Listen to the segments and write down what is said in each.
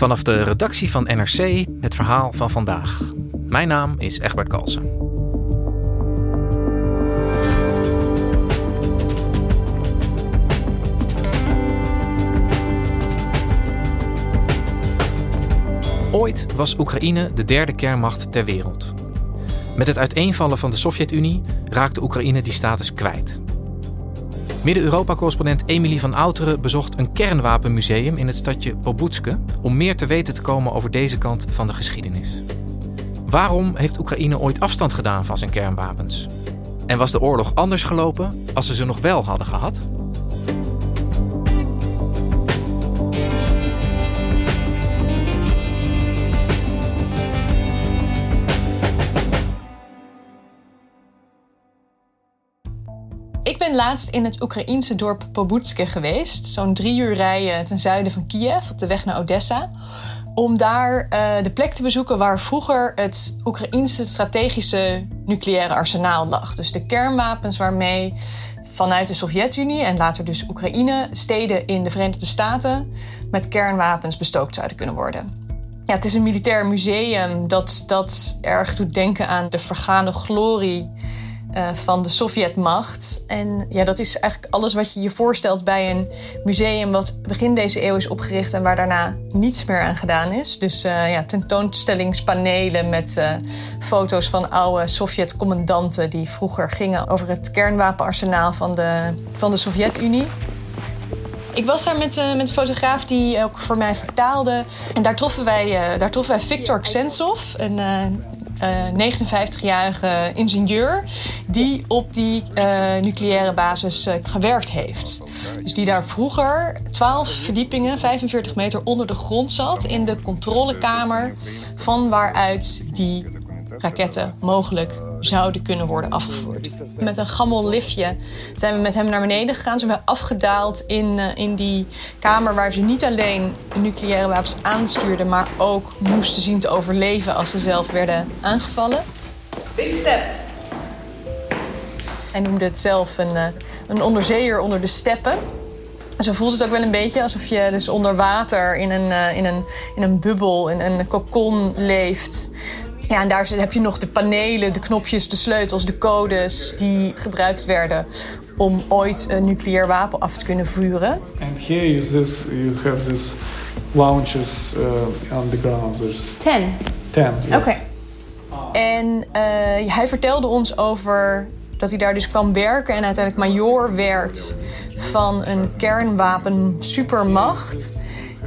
Vanaf de redactie van NRC het verhaal van vandaag. Mijn naam is Egbert Kalsen. Ooit was Oekraïne de derde kernmacht ter wereld. Met het uiteenvallen van de Sovjet-Unie raakte Oekraïne die status kwijt. Midden-Europa-correspondent Emilie van Outeren bezocht een kernwapenmuseum in het stadje Pobutske om meer te weten te komen over deze kant van de geschiedenis. Waarom heeft Oekraïne ooit afstand gedaan van zijn kernwapens? En was de oorlog anders gelopen als ze ze nog wel hadden gehad? Laatst in het Oekraïense dorp Pobutske geweest, zo'n drie uur rijden ten zuiden van Kiev op de weg naar Odessa. Om daar uh, de plek te bezoeken waar vroeger het Oekraïense strategische nucleaire arsenaal lag. Dus de kernwapens waarmee vanuit de Sovjet-Unie en later dus Oekraïne steden in de Verenigde Staten met kernwapens bestookt zouden kunnen worden. Ja, het is een militair museum dat, dat erg doet denken aan de vergane glorie uh, van de Sovjetmacht. En ja, dat is eigenlijk alles wat je je voorstelt bij een museum wat begin deze eeuw is opgericht en waar daarna niets meer aan gedaan is. Dus uh, ja, tentoonstellingspanelen met uh, foto's van oude Sovjet-commandanten die vroeger gingen over het kernwapenarsenaal van de, van de Sovjet-Unie. Ik was daar met, uh, met een fotograaf die ook voor mij vertaalde. En daar troffen wij, uh, daar troffen wij Viktor Ksentsov, een uh, 59-jarige ingenieur die op die uh, nucleaire basis uh, gewerkt heeft. Dus die daar vroeger 12 verdiepingen, 45 meter onder de grond zat in de controlekamer van waaruit die raketten mogelijk zouden kunnen worden afgevoerd. Met een gammel liftje zijn we met hem naar beneden gegaan. Zijn we afgedaald in, uh, in die kamer waar ze niet alleen nucleaire wapens aanstuurden, maar ook moesten zien te overleven als ze zelf werden aangevallen. Big steps. Hij noemde het zelf een, uh, een onderzeeër onder de steppen. Zo voelt het ook wel een beetje alsof je dus onder water in een, uh, in een, in een bubbel, in een kokon leeft. Ja, en daar heb je nog de panelen, de knopjes, de sleutels, de codes die gebruikt werden om ooit een nucleair wapen af te kunnen vuren. And here you, this, you have this launches uh, on the ground. There's Ten. ten. Yes. Oké. En uh, hij vertelde ons over dat hij daar dus kwam werken en uiteindelijk major werd van een kernwapen supermacht.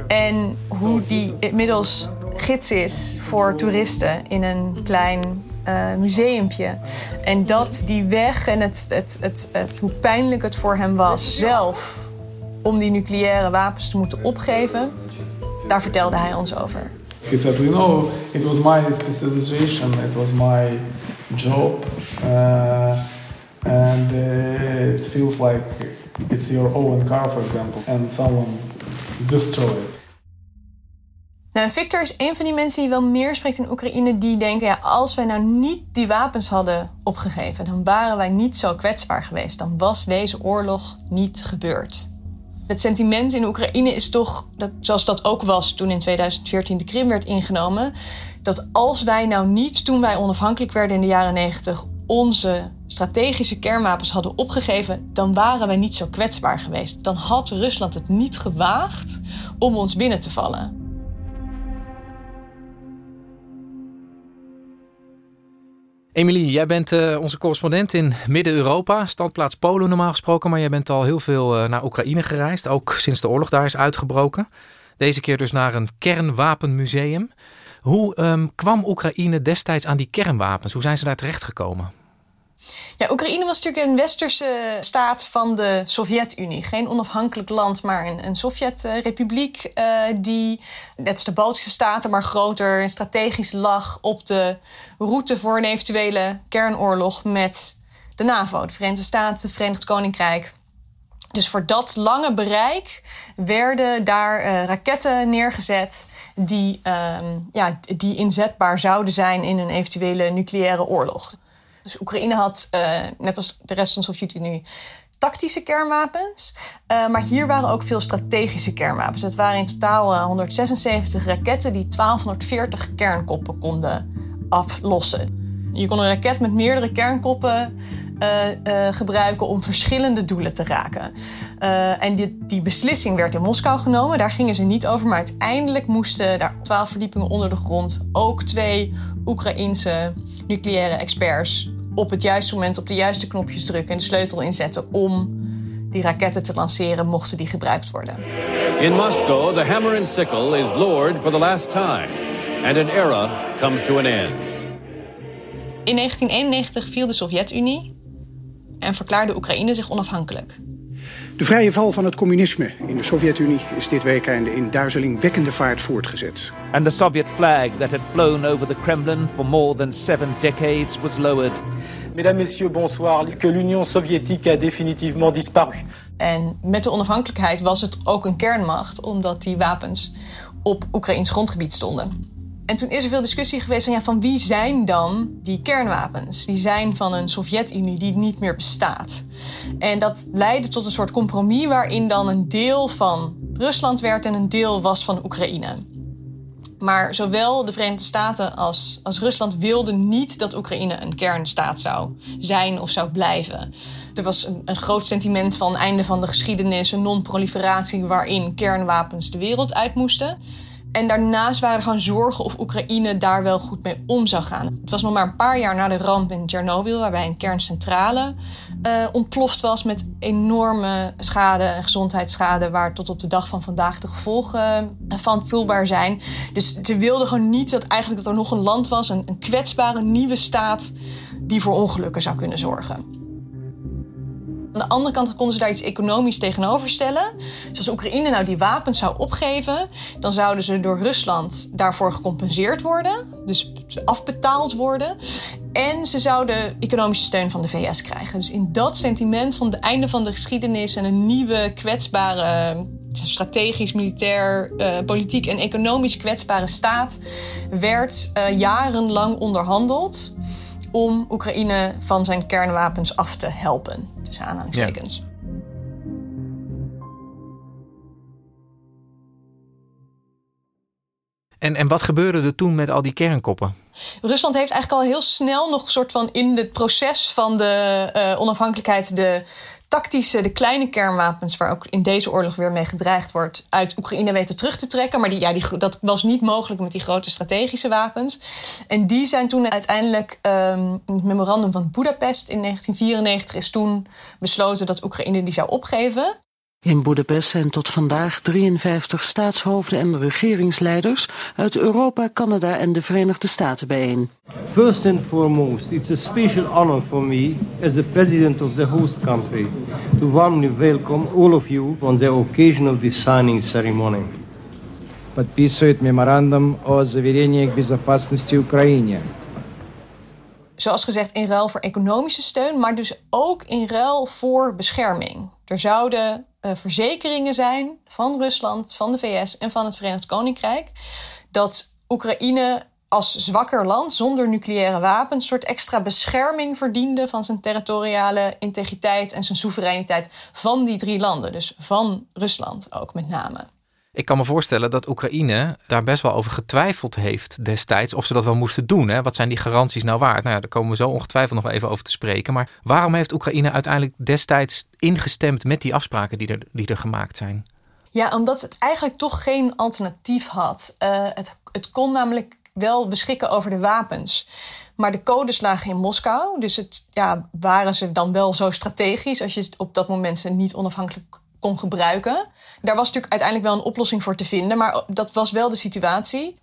En hoe die inmiddels gids is voor toeristen in een klein uh, museumpje. En dat die weg en het, het, het, het, hoe pijnlijk het voor hem was zelf om die nucleaire wapens te moeten opgeven, daar vertelde hij ons over. He said, you know, it was my specialization, it was my job, uh, and uh, it feels like it's your own car, for example, and someone destroy it. Nou, Victor is een van die mensen die wel meer spreekt in Oekraïne. Die denken, ja, als wij nou niet die wapens hadden opgegeven... dan waren wij niet zo kwetsbaar geweest. Dan was deze oorlog niet gebeurd. Het sentiment in Oekraïne is toch, dat, zoals dat ook was toen in 2014 de Krim werd ingenomen... dat als wij nou niet, toen wij onafhankelijk werden in de jaren 90... onze strategische kernwapens hadden opgegeven... dan waren wij niet zo kwetsbaar geweest. Dan had Rusland het niet gewaagd om ons binnen te vallen. Emilie, jij bent uh, onze correspondent in Midden-Europa, standplaats Polen normaal gesproken, maar jij bent al heel veel uh, naar Oekraïne gereisd, ook sinds de oorlog daar is uitgebroken. Deze keer dus naar een kernwapenmuseum. Hoe um, kwam Oekraïne destijds aan die kernwapens? Hoe zijn ze daar terecht gekomen? Ja, Oekraïne was natuurlijk een westerse staat van de Sovjet-Unie. Geen onafhankelijk land, maar een, een Sovjet-republiek uh, die, net als de Baltische staten, maar groter en strategisch lag op de route voor een eventuele kernoorlog met de NAVO, de Verenigde Staten, het Verenigd Koninkrijk. Dus voor dat lange bereik werden daar uh, raketten neergezet die, uh, ja, die inzetbaar zouden zijn in een eventuele nucleaire oorlog. Dus Oekraïne had, uh, net als de rest van Sovjet-Unie, tactische kernwapens. Uh, maar hier waren ook veel strategische kernwapens. Het waren in totaal 176 raketten die 1240 kernkoppen konden aflossen. Je kon een raket met meerdere kernkoppen gebruiken om verschillende doelen te raken. En die, die, beslissing werd in Moskou genomen. Daar gingen ze niet over. Maar uiteindelijk moesten daar twaalf verdiepingen onder de grond ook twee Oekraïense nucleaire experts op het juiste moment op de juiste knopjes drukken en de sleutel inzetten om die raketten te lanceren, mochten die gebruikt worden. In Moscow, the hammer and sickle is lowered for the last time, and an era comes to an end. In 1991 viel de Sovjet-Unie en verklaarde Oekraïne zich onafhankelijk. De vrije val van het communisme in de Sovjet-Unie is dit weekende in duizelingwekkende vaart voortgezet. And the Soviet flag that had flown over the Kremlin for more than seven decades was lowered. Mesdames, Messieurs, bonsoir. Que l'Union soviétique a définitivement disparu. En met de onafhankelijkheid was het ook een kernmacht, omdat die wapens op Oekraïns grondgebied stonden. En toen is er veel discussie geweest van, ja, van wie zijn dan die kernwapens? Die zijn van een Sovjet-Unie die niet meer bestaat. En dat leidde tot een soort compromis waarin dan een deel van Rusland werd en een deel was van Oekraïne. Maar zowel de Verenigde Staten als, als Rusland wilden niet dat Oekraïne een kernstaat zou zijn of zou blijven. Er was een, een groot sentiment van einde van de geschiedenis, een non-proliferatie waarin kernwapens de wereld uit moesten. En daarnaast waren er gewoon zorgen of Oekraïne daar wel goed mee om zou gaan. Het was nog maar een paar jaar na de ramp in Tsjernobyl, waarbij een kerncentrale uh, ontploft was met enorme schade en gezondheidsschade, waar tot op de dag van vandaag de gevolgen van voelbaar zijn. Dus ze wilden gewoon niet dat eigenlijk dat er nog een land was, een, een kwetsbare nieuwe staat, die voor ongelukken zou kunnen zorgen. Aan de andere kant konden ze daar iets economisch tegenover stellen. Dus als Oekraïne nou die wapens zou opgeven, dan zouden ze door Rusland daarvoor gecompenseerd worden. Dus afbetaald worden. En ze zouden economische steun van de VS krijgen. Dus in dat sentiment van het einde van de geschiedenis en een nieuwe kwetsbare strategisch, militair, uh, politiek en economisch kwetsbare staat werd uh, jarenlang onderhandeld om Oekraïne van zijn kernwapens af te helpen. Tussen aanhalingstekens. Ja. En, en wat gebeurde er toen met al die kernkoppen? Rusland heeft eigenlijk al heel snel nog een soort van in het proces van de uh, onafhankelijkheid de tactische, de kleine kernwapens, waar ook in deze oorlog weer mee gedreigd wordt, uit Oekraïne weten terug te trekken. Maar die, ja, die, dat was niet mogelijk met die grote strategische wapens. En die zijn toen uiteindelijk, um, in het memorandum van Budapest in 1994, is toen besloten dat Oekraïne die zou opgeven. In Budapest zijn tot vandaag 53 staatshoofden en regeringsleiders uit Europa, Canada en de Verenigde Staten bijeen. First and foremost, it's a special honor for me as the president of the host country to warmly welcome all of you on the occasion of this signing ceremony. Подписывает меморандум о заверении к безопасности Украине. Zoals gezegd, in ruil voor economische steun, maar dus ook in ruil voor bescherming. Er zouden uh, verzekeringen zijn van Rusland, van de VS en van het Verenigd Koninkrijk dat Oekraïne als zwakker land zonder nucleaire wapens een soort extra bescherming verdiende van zijn territoriale integriteit en zijn soevereiniteit van die drie landen. Dus van Rusland ook met name. Ik kan me voorstellen dat Oekraïne daar best wel over getwijfeld heeft destijds of ze dat wel moesten doen. Hè? Wat zijn die garanties nou waard? Nou ja, daar komen we zo ongetwijfeld nog even over te spreken. Maar waarom heeft Oekraïne uiteindelijk destijds ingestemd met die afspraken die er, die er gemaakt zijn? Ja, omdat het eigenlijk toch geen alternatief had. Uh, het, het kon namelijk wel beschikken over de wapens. Maar de codes lagen in Moskou. Dus het, ja, waren ze dan wel zo strategisch als je op dat moment ze niet onafhankelijk kon gebruiken. Daar was natuurlijk uiteindelijk wel een oplossing voor te vinden, maar dat was wel de situatie.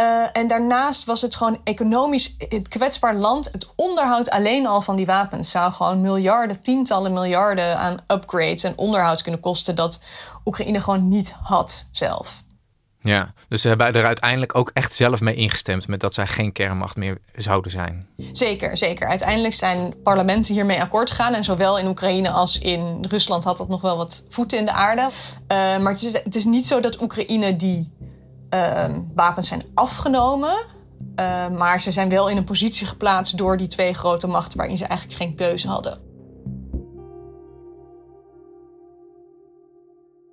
Uh, en daarnaast was het gewoon economisch het kwetsbaar land. Het onderhoud alleen al van die wapens zou gewoon miljarden, tientallen miljarden aan upgrades en onderhoud kunnen kosten. Dat Oekraïne gewoon niet had zelf. Ja, dus ze hebben er uiteindelijk ook echt zelf mee ingestemd met dat zij geen kernmacht meer zouden zijn. Zeker, zeker. Uiteindelijk zijn parlementen hiermee akkoord gegaan. En zowel in Oekraïne als in Rusland had dat nog wel wat voeten in de aarde. Uh, maar het is, het is niet zo dat Oekraïne die uh, wapens zijn afgenomen. Uh, maar ze zijn wel in een positie geplaatst door die twee grote machten waarin ze eigenlijk geen keuze hadden.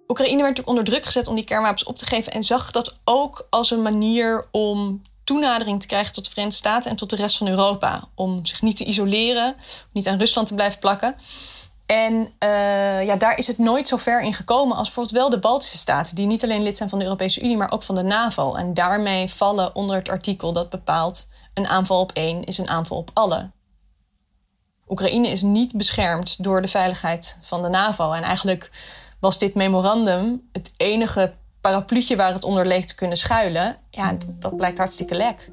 Oekraïne werd natuurlijk onder druk gezet om die kernwapens op te geven en zag dat ook als een manier om toenadering te krijgen tot de Verenigde Staten en tot de rest van Europa. Om zich niet te isoleren, niet aan Rusland te blijven plakken. En uh, ja, daar is het nooit zo ver in gekomen als bijvoorbeeld wel de Baltische Staten, die niet alleen lid zijn van de Europese Unie, maar ook van de NAVO. En daarmee vallen onder het artikel dat bepaalt: een aanval op één is een aanval op alle. Oekraïne is niet beschermd door de veiligheid van de NAVO. En eigenlijk was dit memorandum het enige parapluutje waar het onder leeg te kunnen schuilen. Ja, dat blijkt hartstikke lek.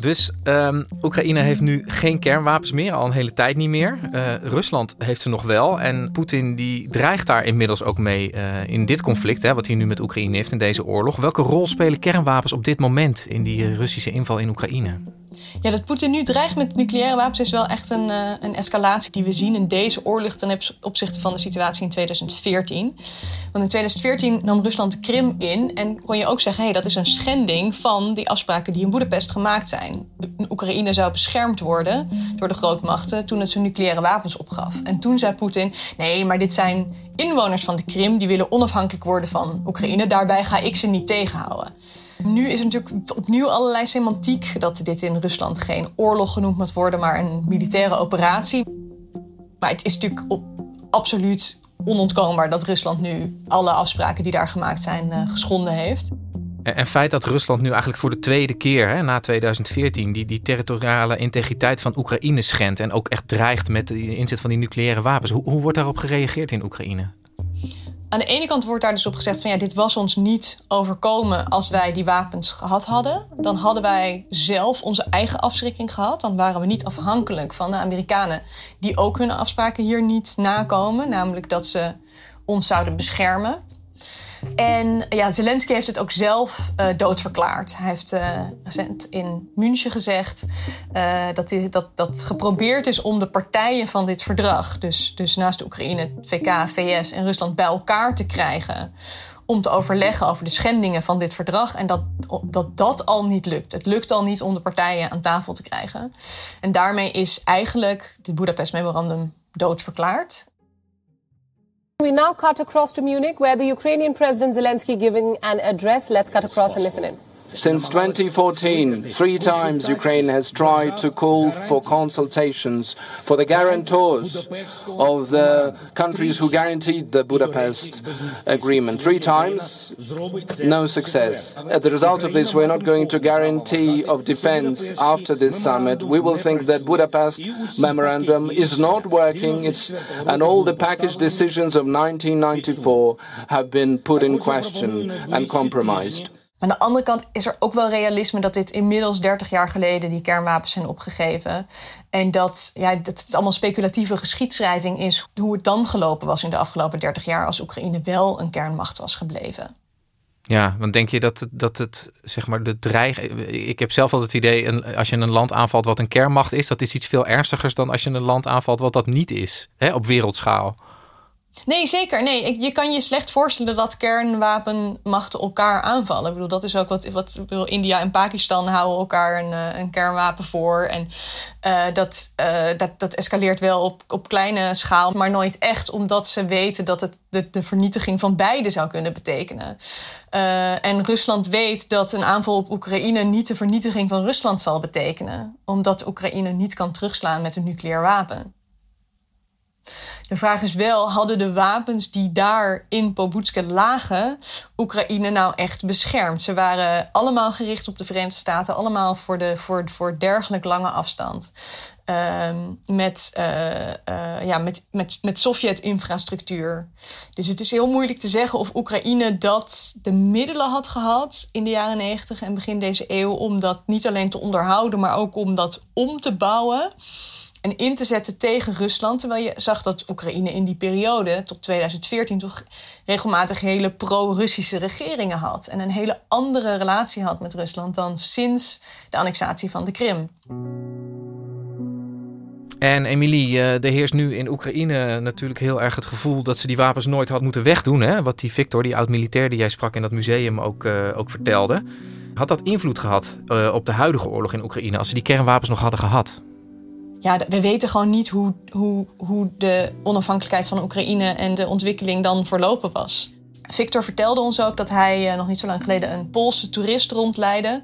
Dus um, Oekraïne heeft nu geen kernwapens meer, al een hele tijd niet meer. Uh, Rusland heeft ze nog wel. En Poetin die dreigt daar inmiddels ook mee uh, in dit conflict, hè, wat hij nu met Oekraïne heeft in deze oorlog. Welke rol spelen kernwapens op dit moment in die Russische inval in Oekraïne? Ja, dat Poetin nu dreigt met nucleaire wapens is wel echt een, uh, een escalatie die we zien in deze oorlog ten opzichte van de situatie in 2014. Want in 2014 nam Rusland de Krim in en kon je ook zeggen: hé, hey, dat is een schending van die afspraken die in Boedapest gemaakt zijn. Oekraïne zou beschermd worden door de grootmachten toen het zijn nucleaire wapens opgaf. En toen zei Poetin: nee, maar dit zijn inwoners van de Krim die willen onafhankelijk worden van Oekraïne. Daarbij ga ik ze niet tegenhouden. Nu is er natuurlijk opnieuw allerlei semantiek dat dit in Rusland geen oorlog genoemd moet worden, maar een militaire operatie. Maar het is natuurlijk absoluut onontkoombaar dat Rusland nu alle afspraken die daar gemaakt zijn uh, geschonden heeft. En feit dat Rusland nu eigenlijk voor de tweede keer hè, na 2014 die, die territoriale integriteit van Oekraïne schendt en ook echt dreigt met de inzet van die nucleaire wapens. Hoe, hoe wordt daarop gereageerd in Oekraïne? Aan de ene kant wordt daar dus op gezegd van ja, dit was ons niet overkomen als wij die wapens gehad hadden. Dan hadden wij zelf onze eigen afschrikking gehad. Dan waren we niet afhankelijk van de Amerikanen die ook hun afspraken hier niet nakomen. Namelijk dat ze ons zouden beschermen. En ja, Zelensky heeft het ook zelf uh, doodverklaard. Hij heeft uh, recent in München gezegd uh, dat, hij, dat, dat geprobeerd is om de partijen van dit verdrag, dus, dus naast de Oekraïne, VK, VS en Rusland, bij elkaar te krijgen. Om te overleggen over de schendingen van dit verdrag. En dat, dat dat al niet lukt. Het lukt al niet om de partijen aan tafel te krijgen. En daarmee is eigenlijk het Budapest Memorandum doodverklaard. We now cut across to Munich, where the Ukrainian President Zelensky giving an address. Let's cut across and listen in. Since 2014, three times Ukraine has tried to call for consultations for the guarantors of the countries who guaranteed the Budapest Agreement. Three times, no success. As a result of this, we're not going to guarantee of defense after this summit. We will think that Budapest memorandum is not working, it's, and all the package decisions of 1994 have been put in question and compromised. Aan de andere kant is er ook wel realisme dat dit inmiddels 30 jaar geleden die kernwapens zijn opgegeven. En dat, ja, dat het allemaal speculatieve geschiedschrijving is hoe het dan gelopen was in de afgelopen 30 jaar als Oekraïne wel een kernmacht was gebleven. Ja, want denk je dat het, dat het zeg maar, de dreig. Ik heb zelf altijd het idee, als je een land aanvalt wat een kernmacht is, dat is iets veel ernstigers dan als je een land aanvalt wat dat niet is, hè, op wereldschaal. Nee, zeker. Nee, je kan je slecht voorstellen dat kernwapenmachten elkaar aanvallen. Ik bedoel, dat is ook wat, wat India en Pakistan houden elkaar een, eh, een kernwapen voor. En uh, dat, uh, dat, dat escaleert wel op, op kleine schaal, maar nooit echt, omdat ze weten dat het de, vernietiging van beide zou kunnen betekenen. En Rusland weet dat een aanval op Oekraïne niet de vernietiging van Rusland zal betekenen, omdat Oekraïne niet kan terugslaan met een nucleair wapen. De vraag is wel, hadden de wapens die daar in Pobutske lagen Oekraïne nou echt beschermd? Ze waren allemaal gericht op de Verenigde Staten, allemaal voor, de, voor, voor dergelijk lange afstand. Ehm, met, uh, uh, ja, met, met, met Sovjet-infrastructuur. Dus het is heel moeilijk te zeggen of Oekraïne dat de middelen had gehad in de jaren 90 en begin deze eeuw om dat niet alleen te onderhouden, maar ook om dat om te bouwen en in te zetten tegen Rusland. Terwijl je zag dat Oekraïne in die periode, tot 2014, toch regelmatig hele pro-Russische regeringen had. En een hele andere relatie had met Rusland dan sinds de annexatie van de Krim. En Emilie, eh, er heerst nu in Oekraïne natuurlijk heel erg het gevoel dat ze die wapens nooit had moeten wegdoen. Hè? Wat die Victor, die oud-militair die jij sprak in dat museum, ook, uh, ook vertelde. Had dat invloed gehad uh, op de huidige oorlog in Oekraïne als ze die kernwapens nog hadden gehad? Ja, we weten gewoon niet hoe, hoe, hoe de onafhankelijkheid van Oekraïne en de ontwikkeling dan verlopen was. Victor vertelde ons ook dat hij nog niet zo lang geleden een Poolse toerist rondleidde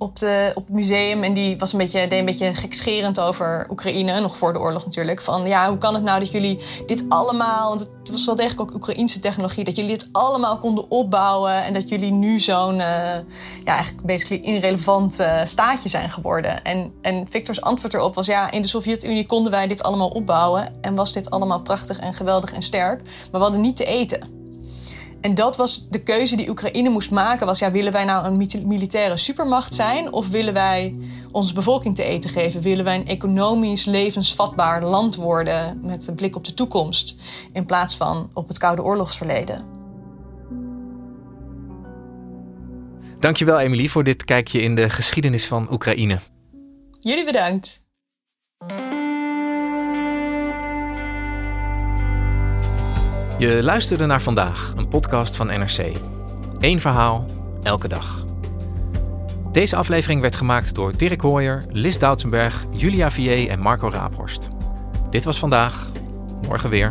op, de, op het museum. En die was een beetje, deed een beetje gekscherend over Oekraïne, nog voor de oorlog natuurlijk. Van ja, hoe kan het nou dat jullie dit allemaal, want het was wel degelijk ook Oekraïnse technologie, dat jullie dit allemaal konden opbouwen en dat jullie nu zo'n, uh, ja, eigenlijk basically irrelevant uh, staatje zijn geworden. En, en Victor's antwoord erop was ja, in de Sovjet-Unie konden wij dit allemaal opbouwen en was dit allemaal prachtig en geweldig en sterk, maar we hadden niet te eten. En dat was de keuze die Oekraïne moest maken. Was ja, willen wij nou een militaire supermacht zijn? Of willen wij onze bevolking te eten geven? Willen wij een economisch levensvatbaar land worden met een blik op de toekomst? In plaats van op het Koude Oorlogsverleden. Dankjewel Emily voor dit kijkje in de geschiedenis van Oekraïne. Jullie bedankt. Je luisterde naar vandaag, een podcast van NRC. Eén verhaal, elke dag. Deze aflevering werd gemaakt door Dirk Hooyer, Lis Doutsenberg, Julia Vier en Marco Raaphorst. Dit was vandaag, morgen weer.